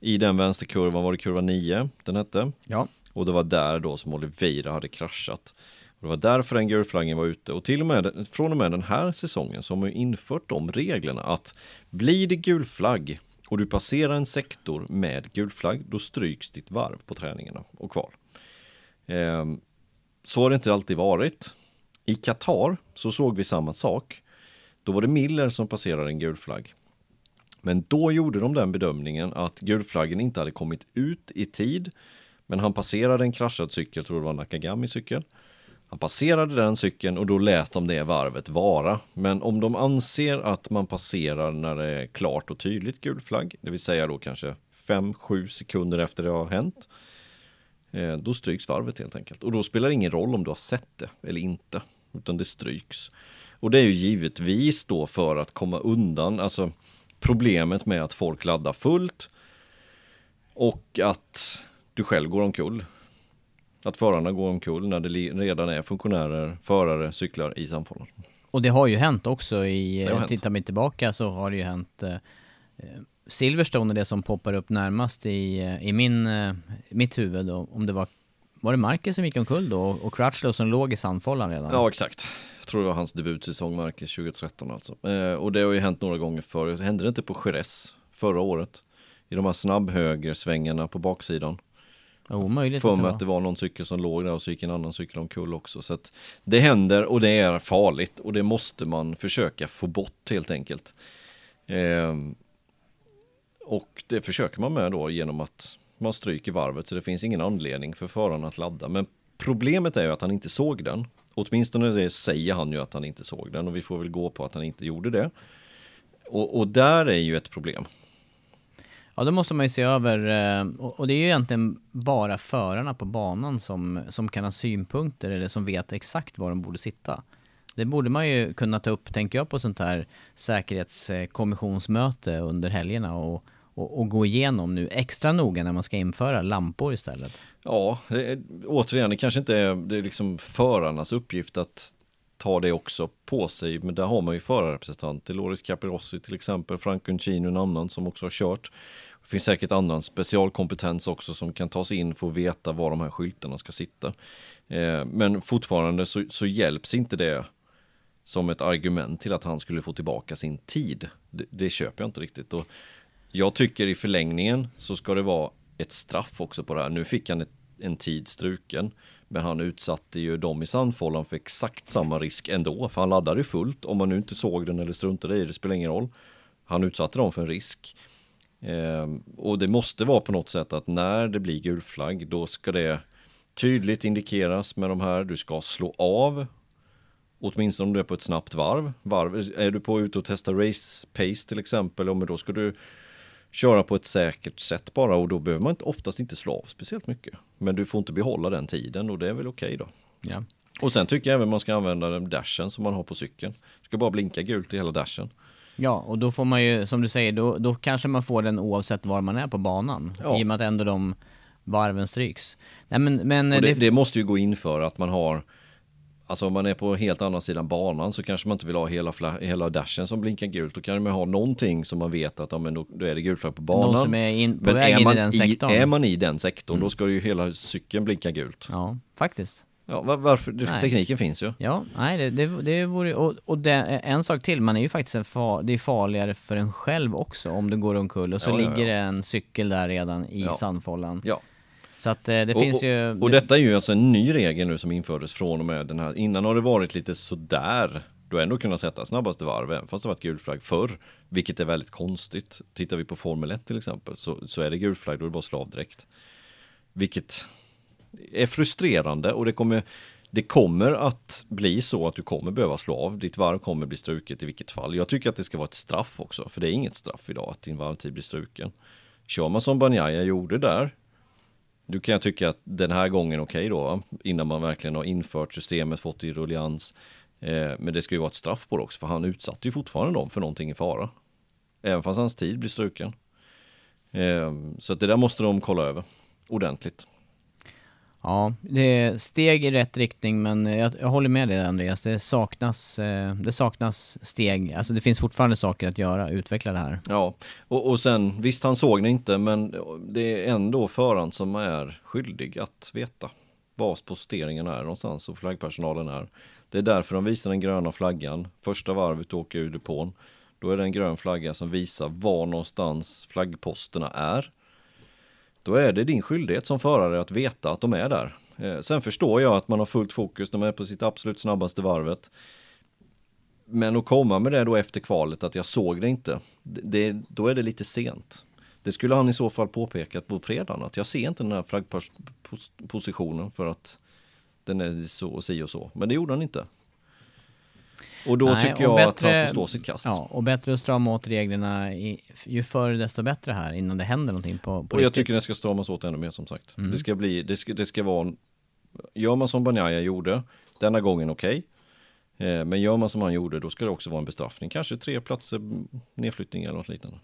I den vänsterkurvan var det kurva 9 den hette. Ja. Och det var där då som Oliveira hade kraschat. Och det var därför den gulflaggen var ute. Och till och med från och med den här säsongen så har man ju infört de reglerna att blir det gul flagg och du passerar en sektor med gul flagg, då stryks ditt varv på träningarna och kval. Ehm, så har det inte alltid varit. I Qatar så såg vi samma sak. Då var det Miller som passerade en gul flagg. Men då gjorde de den bedömningen att gulflaggen inte hade kommit ut i tid. Men han passerade en kraschad cykel, tror det var en Nakagami-cykel. Han passerade den cykeln och då lät de det varvet vara. Men om de anser att man passerar när det är klart och tydligt gul flagg, det vill säga då kanske 5-7 sekunder efter det har hänt, eh, då stryks varvet helt enkelt. Och då spelar det ingen roll om du har sett det eller inte, utan det stryks. Och det är ju givetvis då för att komma undan, alltså problemet med att folk laddar fullt och att du själv går omkull. Att förarna går omkull när det redan är funktionärer, förare, cyklar i samfällan. Och det har ju hänt också i, tittar vi tillbaka så har det ju hänt eh, Silverstone är det som poppar upp närmast i, i min, eh, mitt huvud då, om det var var det Marcus som gick omkull då och Crutchlow som låg i sandfållan redan? Ja exakt. Jag tror det var hans debutsäsong Marcus 2013 alltså. Eh, och det har ju hänt några gånger förr. Hände det inte på Jerez förra året? I de här snabbhögersvängarna på baksidan. Omöjligt För mig att det var någon cykel som låg där och så gick en annan cykel omkull också. Så att det händer och det är farligt och det måste man försöka få bort helt enkelt. Eh, och det försöker man med då genom att man stryker varvet så det finns ingen anledning för föraren att ladda. Men problemet är ju att han inte såg den. Åtminstone det säger han ju att han inte såg den och vi får väl gå på att han inte gjorde det. Och, och där är ju ett problem. Ja, då måste man ju se över, eh, och och det är ju egentligen bara förarna på banan som, som kan ha synpunkter eller som vet exakt var de borde sitta. Det borde man ju kunna ta upp, tänker jag, på sånt här säkerhetskommissionsmöte under helgerna och, och, och gå igenom nu extra noga när man ska införa lampor istället. Ja, det är, återigen, det kanske inte är, det är liksom förarnas uppgift att ta det också på sig, men där har man ju förarrepresentanter, Loris Capirossi till exempel, Frank Uncino en annan som också har kört. Det finns säkert annan specialkompetens också som kan tas in för att veta var de här skyltarna ska sitta. Eh, men fortfarande så, så hjälps inte det som ett argument till att han skulle få tillbaka sin tid. Det, det köper jag inte riktigt. Och jag tycker i förlängningen så ska det vara ett straff också på det här. Nu fick han ett, en tid struken. Men han utsatte ju dem i Sandfållan för exakt samma risk ändå. För han laddade ju fullt. Om man nu inte såg den eller struntade i det, det spelar ingen roll. Han utsatte dem för en risk. Eh, och det måste vara på något sätt att när det blir gul flagg, då ska det tydligt indikeras med de här. Du ska slå av Åtminstone om du är på ett snabbt varv. varv. Är du på ute och testar race pace till exempel, men då ska du köra på ett säkert sätt bara och då behöver man oftast inte slå av speciellt mycket. Men du får inte behålla den tiden och det är väl okej okay då. Ja. Och sen tycker jag även man ska använda den dashen som man har på cykeln. ska bara blinka gult i hela dashen. Ja, och då får man ju, som du säger, då, då kanske man får den oavsett var man är på banan. Ja. I och med att ändå de varven stryks. Nej, men, men det, det... det måste ju gå in för att man har Alltså om man är på helt andra sidan banan så kanske man inte vill ha hela, hela dashen som blinkar gult. Då kan man ha någonting som man vet att ja, men då, då är det gult flagg på banan. Någon som är in, på men väg in i den sektorn. Är man i den sektorn mm. då ska ju hela cykeln blinka gult. Ja, faktiskt. Ja, var, varför? Nej. Tekniken finns ju. Ja, nej det, det, det vore, och, och det, en sak till, man är ju faktiskt en far, det är farligare för en själv också om du går omkull och så ja, ligger ja, ja. det en cykel där redan i sandfållan. Ja. Så att eh, det och, finns ju... Och, och detta är ju alltså en ny regel nu som infördes från och med den här. Innan har det varit lite sådär. Du har ändå kunnat sätta snabbaste varv, även fast det varit gul flagg förr. Vilket är väldigt konstigt. Tittar vi på Formel 1 till exempel så, så är det gul flagg, då är det bara slavdräkt. Vilket är frustrerande och det kommer det kommer att bli så att du kommer behöva slå av. Ditt varv kommer bli struket i vilket fall. Jag tycker att det ska vara ett straff också, för det är inget straff idag att din varvtid blir struken. Kör man som Banjaya gjorde där, du kan jag tycka att den här gången okej okay då, innan man verkligen har infört systemet, fått det i ruljans. Eh, men det ska ju vara ett straff på det också, för han utsatte ju fortfarande dem för någonting i fara. Även fast hans tid blir struken. Eh, så att det där måste de kolla över ordentligt. Ja, det är steg i rätt riktning men jag, jag håller med dig Andreas. Det saknas, eh, det saknas steg. Alltså det finns fortfarande saker att göra, utveckla det här. Ja, och, och sen visst han såg det inte men det är ändå föraren som är skyldig att veta var posteringen är någonstans och flaggpersonalen är. Det är därför de visar den gröna flaggan. Första varvet åker ur depån. Då är det en grön flagga som visar var någonstans flaggposterna är. Då är det din skyldighet som förare att veta att de är där. Eh, sen förstår jag att man har fullt fokus, de är på sitt absolut snabbaste varvet. Men att komma med det då efter kvalet att jag såg det inte, det, då är det lite sent. Det skulle han i så fall påpekat på fredagen, att jag ser inte den här flaggpositionen för att den är så och si och så. Men det gjorde han inte. Och då Nej, tycker jag bättre, att han får stå sitt kast. Ja, och bättre att strama åt reglerna i, ju förr desto bättre här innan det händer någonting på, på Och jag tycker det ska stramas åt ännu mer som sagt. Mm. Det ska bli, det ska, det ska vara, gör man som Banjaya gjorde, denna gången okej. Okay. Eh, men gör man som han gjorde, då ska det också vara en bestraffning. Kanske tre platser nedflyttning eller något liknande.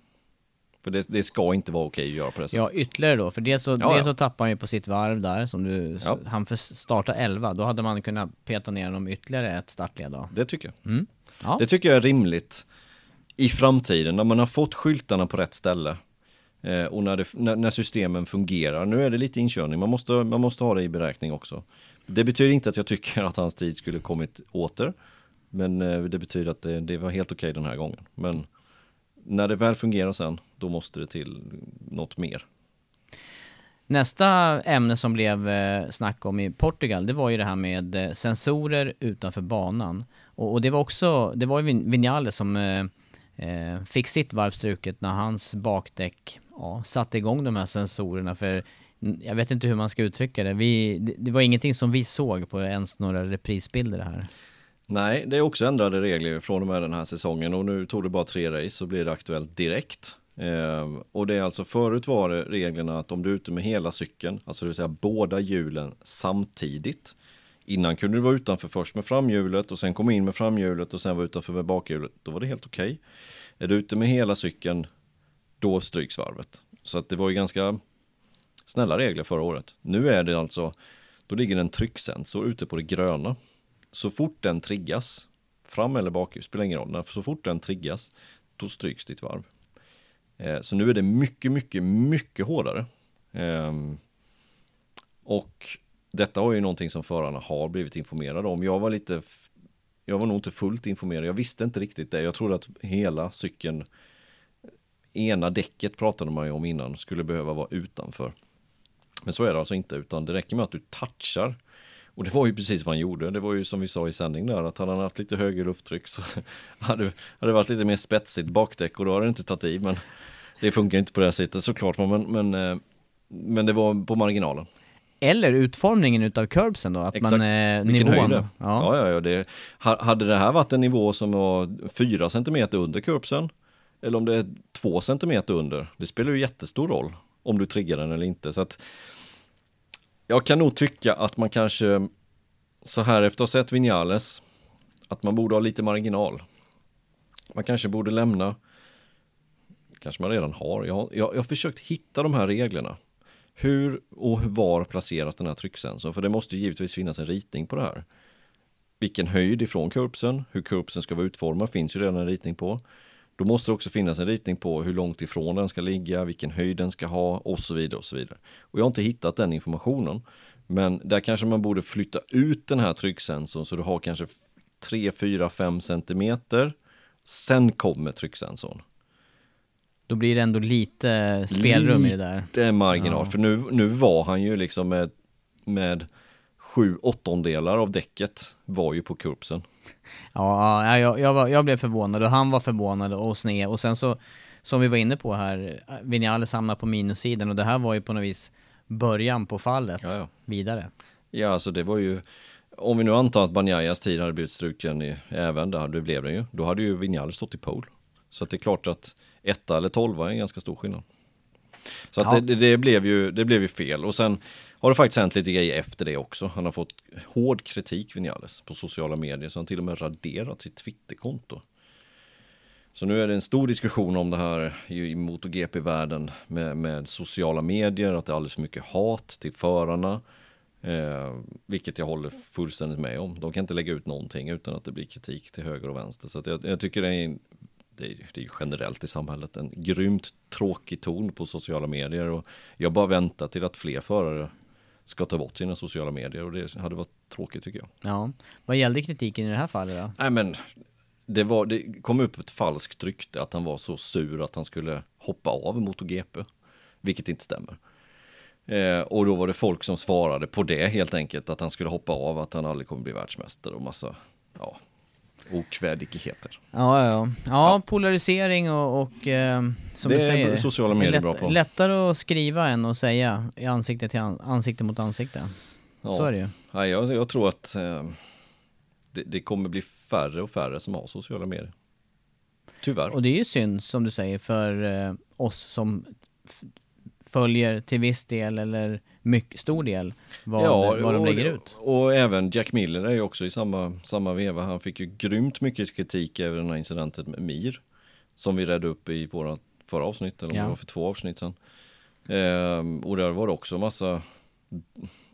För det, det, ska inte vara okej att göra på det sättet. Ja, ytterligare då. För det så, ja, det så tappar han ju på sitt varv där, som du, ja. han för starta 11. Då hade man kunnat peta ner honom ytterligare ett startled då. Det tycker jag. Mm. Ja. Det tycker jag är rimligt i framtiden, när man har fått skyltarna på rätt ställe. Eh, och när, det, när, när, systemen fungerar. Nu är det lite inkörning, man måste, man måste ha det i beräkning också. Det betyder inte att jag tycker att hans tid skulle kommit åter. Men eh, det betyder att det, det var helt okej okay den här gången. Men när det väl fungerar sen, då måste det till något mer. Nästa ämne som blev eh, snack om i Portugal, det var ju det här med eh, sensorer utanför banan. Och, och det var också, det var ju Vinales som eh, eh fick sitt varv struket när hans bakdäck ja, satte igång de här sensorerna. För jag vet inte hur man ska uttrycka det. Vi, det, det var ingenting som vi såg på ens några reprisbilder det här. Nej, det är också ändrade regler från och med den här säsongen och nu tog det bara tre race så blir det aktuellt direkt. Eh, och det är alltså förut var det reglerna att om du är ute med hela cykeln, alltså det vill säga båda hjulen samtidigt. Innan kunde du vara utanför först med framhjulet och sen komma in med framhjulet och sen vara utanför med bakhjulet. Då var det helt okej. Är du ute med hela cykeln, då stryks varvet. Så att det var ju ganska snälla regler förra året. Nu är det alltså, då ligger en trycksensor ute på det gröna. Så fort den triggas, fram eller bakhjul, spelar ingen roll, så fort den triggas, då stryks ditt varv. Eh, så nu är det mycket, mycket, mycket hårdare. Ehm, och detta var ju någonting som förarna har blivit informerade om. Jag var lite, jag var nog inte fullt informerad. Jag visste inte riktigt det. Jag trodde att hela cykeln, ena däcket pratade man ju om innan, skulle behöva vara utanför. Men så är det alltså inte, utan det räcker med att du touchar. Och det var ju precis vad han gjorde. Det var ju som vi sa i sändning där, att han hade haft lite högre lufttryck så hade det varit lite mer spetsigt bakdäck och då har det inte tagit i. Men det funkar inte på det här sättet såklart, men, men, eh, men det var på marginalen. Eller utformningen utav curbsen då, att Exakt. man, eh, Vilken nivån. det. Ja. Ja, ja, ja. Det, ha- hade det här varit en nivå som var 4 cm under curbsen, eller om det är 2 cm under, det spelar ju jättestor roll om du triggar den eller inte. Så att jag kan nog tycka att man kanske, så här efter att ha sett Vinales, att man borde ha lite marginal. Man kanske borde lämna, kanske man redan har, jag, har- jag, jag har försökt hitta de här reglerna. Hur och var placeras den här trycksensorn? För det måste ju givetvis finnas en ritning på det här. Vilken höjd ifrån kurbsen, hur kurbsen ska vara utformad finns ju redan en ritning på. Då måste det också finnas en ritning på hur långt ifrån den ska ligga, vilken höjd den ska ha och så vidare. Och så vidare. Och jag har inte hittat den informationen. Men där kanske man borde flytta ut den här trycksensorn så du har kanske 3, 4, 5 centimeter. Sen kommer trycksensorn. Då blir det ändå lite spelrum i det där. Det är marginal, Ja. för nu, nu var han ju liksom med, med sju åttondelar av däcket var ju på kurbsen. Ja, ja jag, jag, var, jag blev förvånad och han var förvånad och sned och sen så, som vi var inne på här, Vinales hamnade på minussidan och det här var ju på något vis början på fallet Ja, ja. vidare. Ja, alltså det var ju, om vi nu antar att Banjayas tid hade blivit struken i, även där, det blev den ju, då hade ju Vinales stått i pole. Så att det är klart att etta eller tolva är en ganska stor skillnad. Så att Ja. det, det, det, blev ju, det blev ju fel och sen har det faktiskt hänt lite grejer efter det också. Han har fått hård kritik Vinales på sociala medier så han till och med raderat sitt Twitterkonto. Så nu är det en stor diskussion om det här i, MotoGP-världen med, med sociala medier, att det är alldeles för mycket hat till förarna. Eh, vilket jag håller fullständigt med om. De kan inte lägga ut någonting utan att det blir kritik till höger och vänster. Så att jag, jag tycker det är, en- det, är, det är generellt i samhället en grymt tråkig ton på sociala medier. Och jag bara väntar till att fler förare ska ta bort sina sociala medier och det hade varit tråkigt tycker jag. Ja. Vad gällde kritiken i det här fallet då? Nej men det, var, det kom upp ett falskt rykte att han var så sur att han skulle hoppa av MotoGP. Vilket inte stämmer. Eh, och då var det folk som svarade på det helt enkelt. Att han skulle hoppa av, att han aldrig kommer bli världsmästare och massa ja, okvädigheter. Ja, ja, ja. polarisering och, och eh, som Det du är säger. sociala är medier lätt, bra på. Lättare att skriva än att säga i ansikte till an, ansikte mot ansikte. Ja. Så är det ju. Nej, jag, jag tror att eh, det, det kommer bli färre och färre som har sociala medier. Tyvärr. Och det är ju synd som du säger för eh, oss som följer till viss del eller mycket stor del vad, vad de lägger ut. Och även Jack Miller är ju också i samma, samma veva. Han fick ju grymt mycket kritik över den här incidentet med Mir. Som vi redde upp i våra förra avsnitt, eller om Ja. det var för två avsnitt sedan. Ehm, och där var det också massa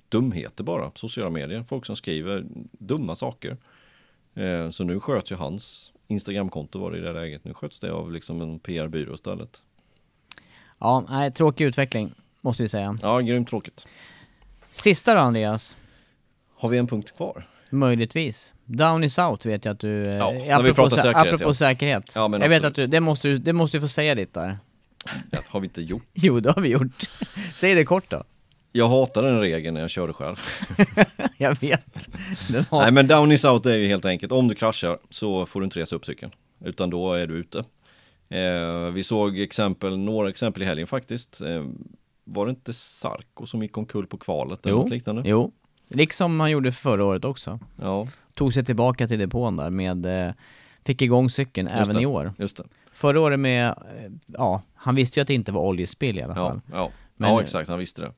dumheter bara, sociala medier. Folk som skriver dumma saker. Ehm, så nu sköts ju hans Instagramkonto var det i det läget. Nu sköts det av liksom en PR-byrå istället. Ja, nej, tråkig utveckling måste vi säga. Ja, grymt tråkigt. Sista då Andreas, Har vi en punkt kvar? möjligtvis. Down is out vet jag att du, eh, Ja, när vi pratar sä- säkerhet, apropå ja. säkerhet. Ja, men jag vet att du, det måste du, det måste du få säga ditt där. Det har vi inte gjort. Jo, det har vi gjort. Säg det kort då. Jag hatar den regeln när jag körde själv. jag vet. Har... Nej men down is out är ju helt enkelt, om du kraschar så får du inte resa upp cykeln. Utan då är du ute. Eh, vi såg exempel, några exempel i helgen faktiskt. Eh, var det inte Sarko som gick omkull på kvalet eller Jo, något liknande? jo. Liksom han gjorde förra året också. Ja, Tog sig tillbaka till depån där med, eh, fick igång cykeln Just även det. i år. just det. Förra året med, eh, ja, han visste ju att det inte var oljespill i alla fall. Ja, ja. Men- ja exakt, han visste det.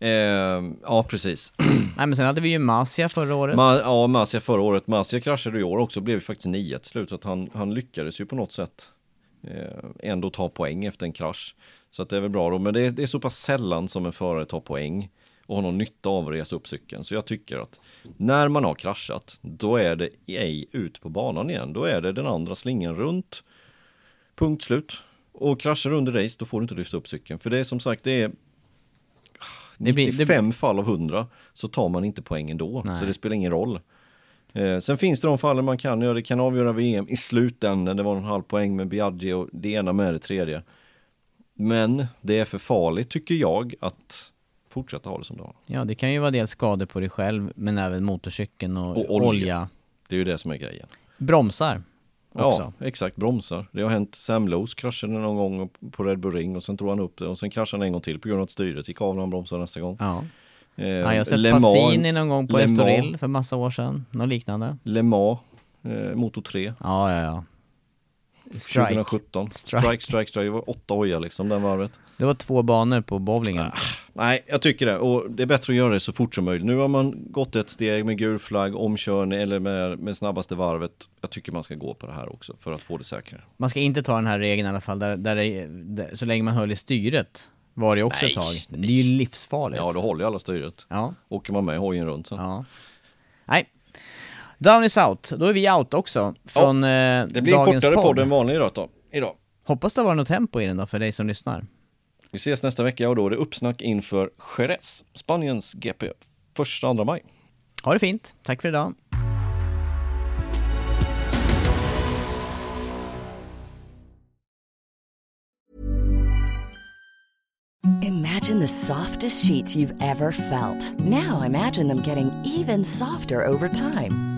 Eh, ja, precis. Nej men sen hade vi ju Masia förra året. Ma ja, Masia förra året. Masia kraschade i år också, blev ju faktiskt nia till slut. Så att han, han lyckades ju på något sätt eh, ändå ta poäng efter en krasch. Så att det är väl bra då. Men det är, det är så pass sällan som en förare tar poäng och har någon nytta av att resa upp cykeln. Så jag tycker att när man har kraschat, då är det ej ut på banan igen. Då är det den andra slingan runt. Punkt slut. Och kraschar under race, då får du inte lyfta upp cykeln. För det är som sagt, det är Det blir- det- 95 fall av 100 så tar man inte poäng ändå. Nej. Så det spelar ingen roll. Eh, sen finns det de fallen man kan göra, det kan avgöra VM i slutändan. Det var en halv poäng med Biaggi och det ena med det tredje. Men det är för farligt tycker jag att fortsätta ha det som det har. Ja, det kan ju vara dels skador på dig själv, men även motorcykeln och, Och olja. olja. Det är ju det som är grejen. Bromsar också. Ja, exakt, bromsar. Det har hänt Sam Lowe's kraschade någon gång på Red Bull Ring och sen tog han upp det och sen kraschade han en gång till på grund av att styret gick av när han bromsade nästa gång. Ja. Eh, Ja, jag har sett Le Mans- Passini någon gång på Estoril för massa år sedan. Något liknande. Le Mans, eh, Moto 3, Ja, ja, ja. Strike. 2017. Strike. Strike. strike, strike, Det var åtta ojar liksom den varvet. Det var två banor på bowlingen. Nej, jag tycker det. Och det är bättre att göra det så fort som möjligt. Nu har man gått ett steg med gul flagg, omkörning eller med, med snabbaste varvet. Jag tycker man ska gå på det här också för att få det säkrare. Man ska inte ta den här regeln i alla fall, där, där, det, där så länge man höll i styret var det också Nej, ett tag. Det är ju livsfarligt. Ja, då håller ju alla styret. Ja, Åker man med hojen runt så. ja. Nej. Down is out. Då är vi out också från eh, Det blir en dagens kortare podd. podd än vanlig idag då. Idag. Hoppas det var något tempo i den då för dig som lyssnar. Vi ses nästa vecka och då är det uppsnack inför Jerez, Spaniens GP, första andra maj. Ha det fint. Tack för idag. Imagine the softest sheets you've ever felt. Now imagine them getting even softer over time.